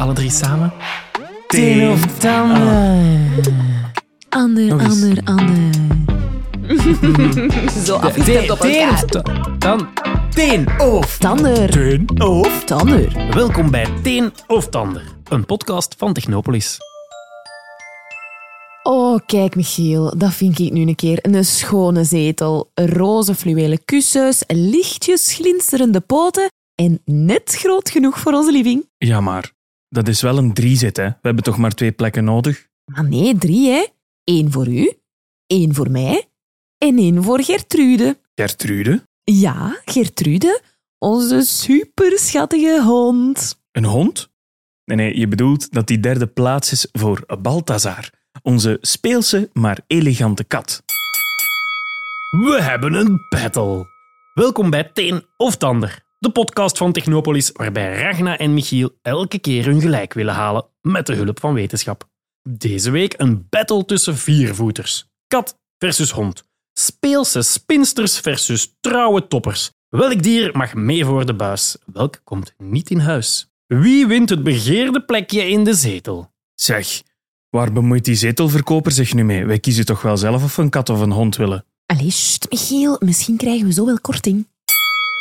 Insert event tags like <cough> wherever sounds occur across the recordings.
Alle drie samen. Teen of tanden. Ander, ander, ander. <laughs> Zo afgestemd op Teen elkaar. of ta-. Teen of Tander. Teen of Tander. Welkom bij Teen of Tander, een podcast van Technopolis. Oh, kijk Michiel, dat vind ik nu een keer een schone zetel. Roze fluwelen kussens, lichtjes glinsterende poten en net groot genoeg voor onze living. Ja, maar dat is wel een driezit, hè. We hebben toch maar twee plekken nodig? Maar nee, drie hè. Eén voor u, één voor mij en één voor Gertrude. Gertrude? Ja, Gertrude, onze superschattige hond. Een hond? Nee, nee, je bedoelt dat die derde plaats is voor Balthazar, onze speelse maar elegante kat. We hebben een battle. Welkom bij Teen of Tander, de podcast van Technopolis waarbij Ragna en Michiel elke keer hun gelijk willen halen met de hulp van wetenschap. Deze week een battle tussen viervoeters. Kat versus hond. Speelse spinsters versus trouwe toppers. Welk dier mag mee voor de buis? Welk komt niet in huis? Wie wint het begeerde plekje in de zetel? Zeg, waar bemoeit die zetelverkoper zich nu mee? Wij kiezen toch wel zelf of we een kat of een hond willen? Allee, sst, Michiel, misschien krijgen we zo wel korting.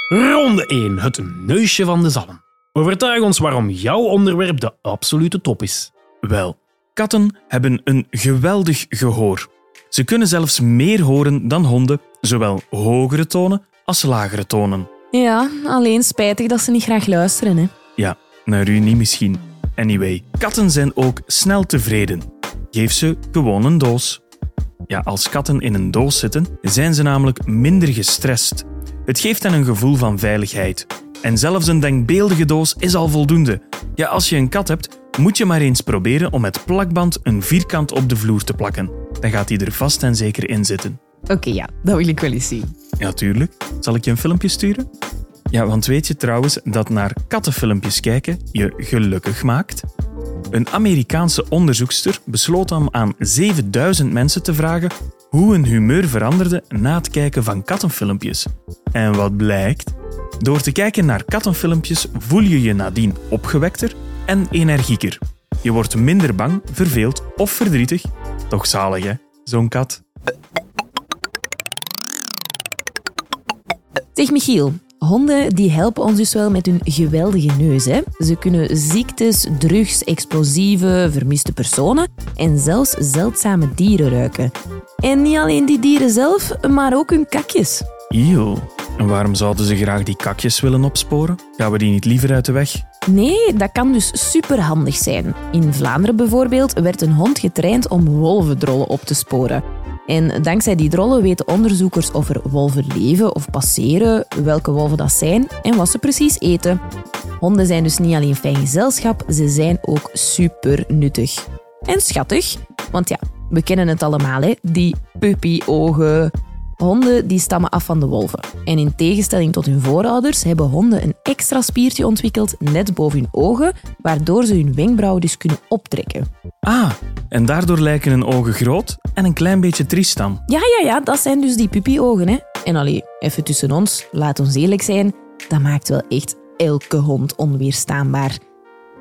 Ronde 1, het neusje van de zalm. Overtuig ons waarom jouw onderwerp de absolute top is. Wel, katten hebben een geweldig gehoor. Ze kunnen zelfs meer horen dan honden, zowel hogere tonen als lagere tonen. Ja, alleen spijtig dat ze niet graag luisteren, hè. Ja, naar u niet misschien. Anyway, katten zijn ook snel tevreden. Geef ze gewoon een doos. Ja, als katten in een doos zitten, zijn ze namelijk minder gestrest. Het geeft hen een gevoel van veiligheid. En zelfs een denkbeeldige doos is al voldoende. Ja, als je een kat hebt, moet je maar eens proberen om met plakband een vierkant op de vloer te plakken. Dan gaat hij er vast en zeker in zitten. Oké, ja, dat wil ik wel eens zien. Ja, tuurlijk. Zal ik je een filmpje sturen? Ja, want weet je trouwens dat naar kattenfilmpjes kijken je gelukkig maakt? Een Amerikaanse onderzoekster besloot om aan 7000 mensen te vragen hoe hun humeur veranderde na het kijken van kattenfilmpjes. En wat blijkt? Door te kijken naar kattenfilmpjes voel je je nadien opgewekter en energieker. Je wordt minder bang, verveeld of verdrietig. Toch zalig, hè? Zo'n kat. Zeg Michiel, honden die helpen ons dus wel met hun geweldige neus. Hè? Ze kunnen ziektes, drugs, explosieven, vermiste personen en zelfs zeldzame dieren ruiken. En niet alleen die dieren zelf, maar ook hun kakjes. Eeuw. En waarom zouden ze graag die kakjes willen opsporen? Gaan we die niet liever uit de weg? Nee, dat kan dus superhandig zijn. In Vlaanderen bijvoorbeeld werd een hond getraind om wolvendrollen op te sporen. En dankzij die drollen weten onderzoekers of er wolven leven of passeren, welke wolven dat zijn en wat ze precies eten. Honden zijn dus niet alleen fijn gezelschap, ze zijn ook super nuttig. En schattig, want ja, we kennen het allemaal, hè? die puppyogen. Honden die stammen af van de wolven. En in tegenstelling tot hun voorouders hebben honden een extra spiertje ontwikkeld net boven hun ogen, waardoor ze hun wenkbrauwen dus kunnen optrekken. Ah, en daardoor lijken hun ogen groot en een klein beetje triest dan. Ja, ja, ja, dat zijn dus die puppyogen. Hè? En allee, even tussen ons, laat ons eerlijk zijn, dat maakt wel echt elke hond onweerstaanbaar.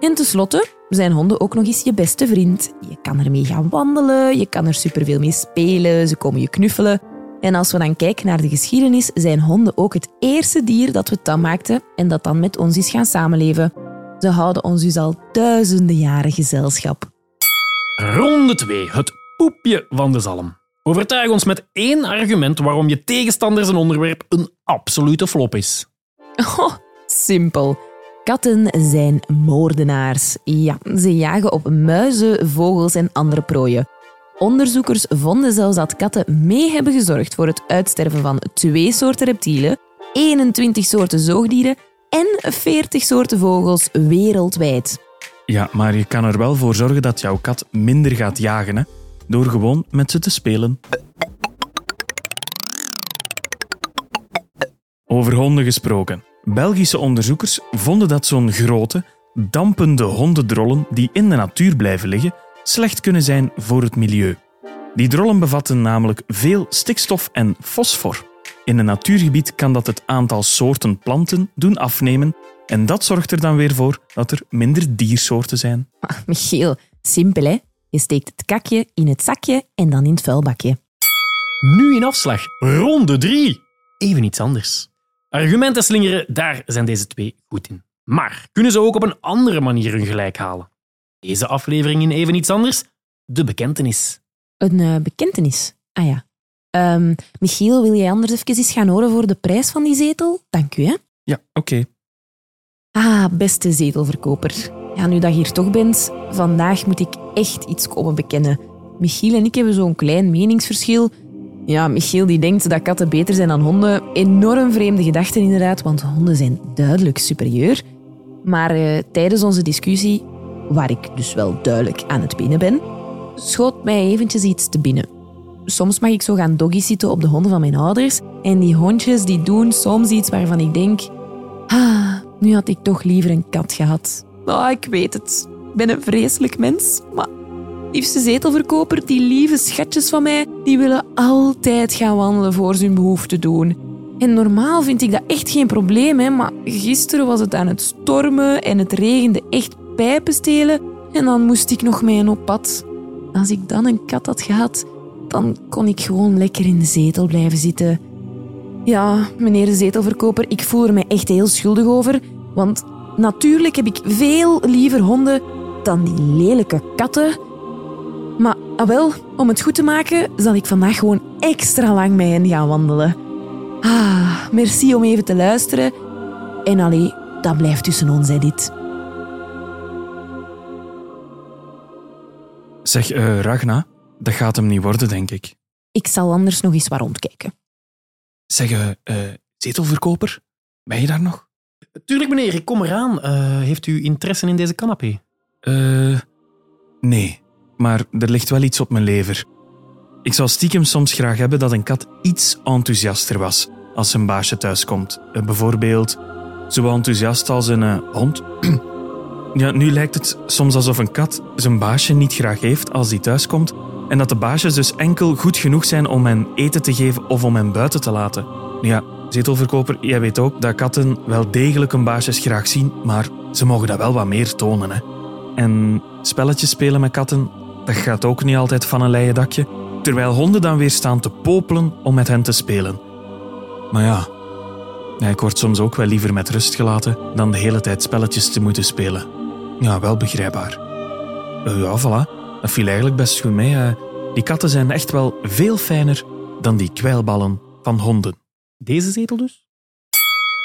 En tenslotte zijn honden ook nog eens je beste vriend. Je kan ermee gaan wandelen, je kan er superveel mee spelen, ze komen je knuffelen. En als we dan kijken naar de geschiedenis, zijn honden ook het eerste dier dat we tam maakten en dat dan met ons is gaan samenleven. Ze houden ons dus al duizenden jaren gezelschap. Ronde 2, het poepje van de zalm. Overtuig ons met één argument waarom je tegenstander zijn onderwerp een absolute flop is. Oh, simpel. Katten zijn moordenaars. Ja, ze jagen op muizen, vogels en andere prooien. Onderzoekers vonden zelfs dat katten mee hebben gezorgd voor het uitsterven van twee soorten reptielen, 21 soorten zoogdieren en 40 soorten vogels wereldwijd. Ja, maar je kan er wel voor zorgen dat jouw kat minder gaat jagen, hè? door gewoon met ze te spelen. Over honden gesproken. Belgische onderzoekers vonden dat zo'n grote, dampende hondendrollen die in de natuur blijven liggen, slecht kunnen zijn voor het milieu. Die drollen bevatten namelijk veel stikstof en fosfor. In een natuurgebied kan dat het aantal soorten planten doen afnemen En dat zorgt er dan weer voor dat er minder diersoorten zijn. Ah, Michiel, simpel hè. Je steekt het kakje in het zakje en dan in het vuilbakje. Nu in afslag. Ronde 3. Even iets anders. Argumenten slingeren, daar zijn deze twee goed in. Maar kunnen ze ook op een andere manier hun gelijk halen? Deze aflevering in Even iets anders? De bekentenis. Een eh, bekentenis. Ah ja. Ehm, Michiel, wil jij anders even eens gaan horen voor de prijs van die zetel? Dank u, hè. Ja, oké. Ah, beste zetelverkoper. Ja, nu dat je hier toch bent, vandaag moet ik echt iets komen bekennen. Michiel en ik hebben zo'n klein meningsverschil. Ja, Michiel die denkt dat katten beter zijn dan honden. Enorm vreemde gedachten inderdaad, want honden zijn duidelijk superieur. Maar eh, tijdens onze discussie, waar ik dus wel duidelijk aan het binnen ben, schoot mij eventjes iets te binnen. Soms mag ik zo gaan doggy zitten op de honden van mijn ouders en die hondjes die doen soms iets waarvan ik denk... Ah, nu had ik toch liever een kat gehad. Ah, ik weet het. Ik ben een vreselijk mens, maar liefste zetelverkoper, die lieve schatjes van mij, die willen altijd gaan wandelen voor ze hun behoefte doen. En normaal vind ik dat echt geen probleem, hè, maar gisteren was het aan het stormen en het regende echt pijpenstelen en dan moest ik nog mee op pad. Als ik dan een kat had gehad, dan kon ik gewoon lekker in de zetel blijven zitten. Ja, meneer de zetelverkoper, ik voel er mij echt heel schuldig over. Want natuurlijk heb ik veel liever honden dan die lelijke katten. Maar ah wel, om het goed te maken, zal ik vandaag gewoon extra lang met hen gaan wandelen. Ah, merci om even te luisteren. En allee, dat blijft tussen ons, hè, dit. Zeg, eh, Ragna, dat gaat hem niet worden, denk ik. Ik zal anders nog eens wat rondkijken. Zeg, eh, eh, zetelverkoper, ben je daar nog? Tuurlijk, meneer, ik kom eraan. Eh, heeft u interesse in deze canapé? Eh, nee, maar er ligt wel iets op mijn lever. Ik zou stiekem soms graag hebben dat een kat iets enthousiaster was als zijn baasje thuiskomt. Bijvoorbeeld zo enthousiast als een hond. <clears throat> ja, nu lijkt het soms alsof een kat zijn baasje niet graag heeft als die thuiskomt en dat de baasjes dus enkel goed genoeg zijn om hen eten te geven of om hen buiten te laten. Ja, zetelverkoper, jij weet ook dat katten wel degelijk hun baasjes graag zien, maar ze mogen dat wel wat meer tonen. Hè. En spelletjes spelen met katten, dat gaat ook niet altijd van een leien dakje, terwijl honden dan weer staan te popelen om met hen te spelen. Maar ja, ik word soms ook wel liever met rust gelaten dan de hele tijd spelletjes te moeten spelen. Ja, wel begrijpbaar. Eh, ja, voilà. Dat viel eigenlijk best goed mee. hè. Die katten zijn echt wel veel fijner dan die kwijlballen van honden. Deze zetel dus?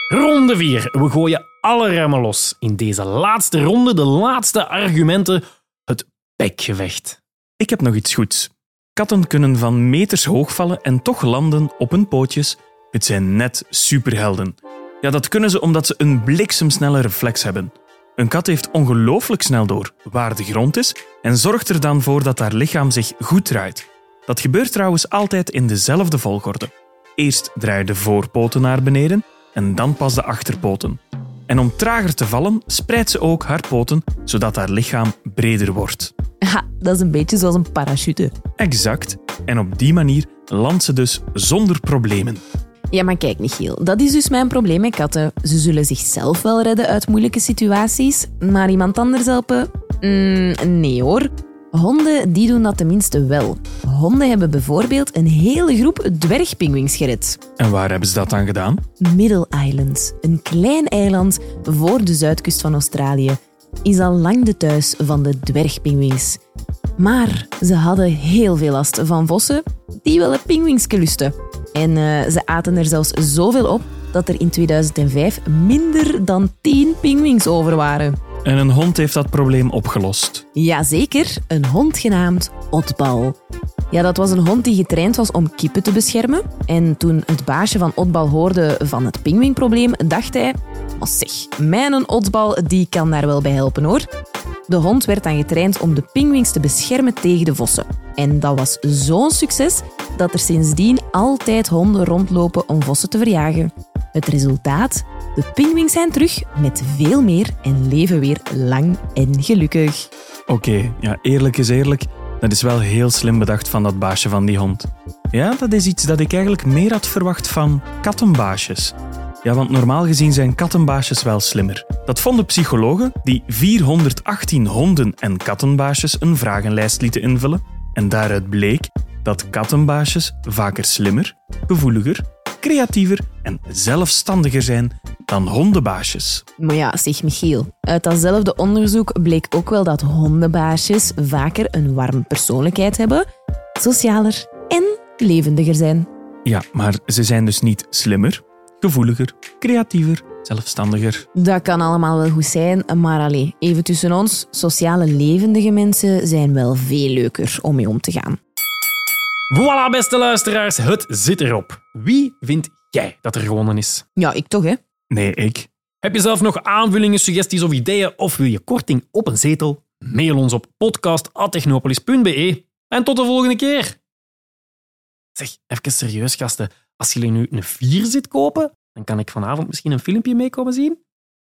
Ronde 4. We gooien alle remmen los. In deze laatste ronde de laatste argumenten. Het bekgevecht. Ik heb nog iets goeds. Katten kunnen van meters hoog vallen en toch landen op hun pootjes. Het zijn net superhelden. Ja, dat kunnen ze omdat ze een bliksemsnelle reflex hebben. Een kat heeft ongelooflijk snel door waar de grond is en zorgt er dan voor dat haar lichaam zich goed draait. Dat gebeurt trouwens altijd in dezelfde volgorde. Eerst draaien de voorpoten naar beneden en dan pas de achterpoten. En om trager te vallen, spreidt ze ook haar poten zodat haar lichaam breder wordt. Ha, dat is een beetje zoals een parachute. Exact. En op die manier landt ze dus zonder problemen. Ja, maar kijk, Michiel, dat is dus mijn probleem met katten. Ze zullen zichzelf wel redden uit moeilijke situaties, maar iemand anders helpen? Mm, nee hoor. Honden die doen dat tenminste wel. Honden hebben bijvoorbeeld een hele groep dwergpinguïns gered. En waar hebben ze dat dan gedaan? Middle Island, een klein eiland voor de zuidkust van Australië, is al lang de thuis van de dwergpinguïns. Maar ze hadden heel veel last van vossen die wel een pinguïnsje lusten. En eh, ze aten er zelfs zoveel op dat er in 2005 minder dan 10 pinguïns over waren. En een hond heeft dat probleem opgelost. Jazeker, een hond genaamd Otbal. Ja, dat was een hond die getraind was om kippen te beschermen. En toen het baasje van Otbal hoorde van het pinguïnprobleem, dacht hij... Oh zeg, mijn Otbal die kan daar wel bij helpen hoor. De hond werd dan getraind om de pinguïns te beschermen tegen de vossen. En dat was zo'n succes dat er sindsdien altijd honden rondlopen om vossen te verjagen. Het resultaat? De pinguïns zijn terug met veel meer en leven weer lang en gelukkig. Oké, ja, eerlijk is eerlijk. Dat is wel heel slim bedacht van dat baasje van die hond. Ja, dat is iets dat ik eigenlijk meer had verwacht van kattenbaasjes. Ja, want normaal gezien zijn kattenbaasjes wel slimmer. Dat vonden psychologen die 418 honden- en kattenbaasjes een vragenlijst lieten invullen. En daaruit bleek dat kattenbaasjes vaker slimmer, gevoeliger, creatiever en zelfstandiger zijn dan hondenbaasjes. Maar ja, zeg Michiel, uit datzelfde onderzoek bleek ook wel dat hondenbaasjes vaker een warme persoonlijkheid hebben, socialer en levendiger zijn. Ja, maar ze zijn dus niet slimmer, gevoeliger, creatiever, zelfstandiger. Dat kan allemaal wel goed zijn, maar allee, even tussen ons, sociale levendige mensen zijn wel veel leuker om mee om te gaan. Voilà, beste luisteraars, het zit erop. Wie vind jij dat er gewonnen is? Ja, ik toch, hè? Nee, ik. Heb je zelf nog aanvullingen, suggesties of ideeën of wil je korting op een zetel? Mail ons op podcast.technopolis.be en tot de volgende keer. Zeg, even serieus gasten. Als jullie nu een 4 zit kopen, dan kan ik vanavond misschien een filmpje meekomen zien?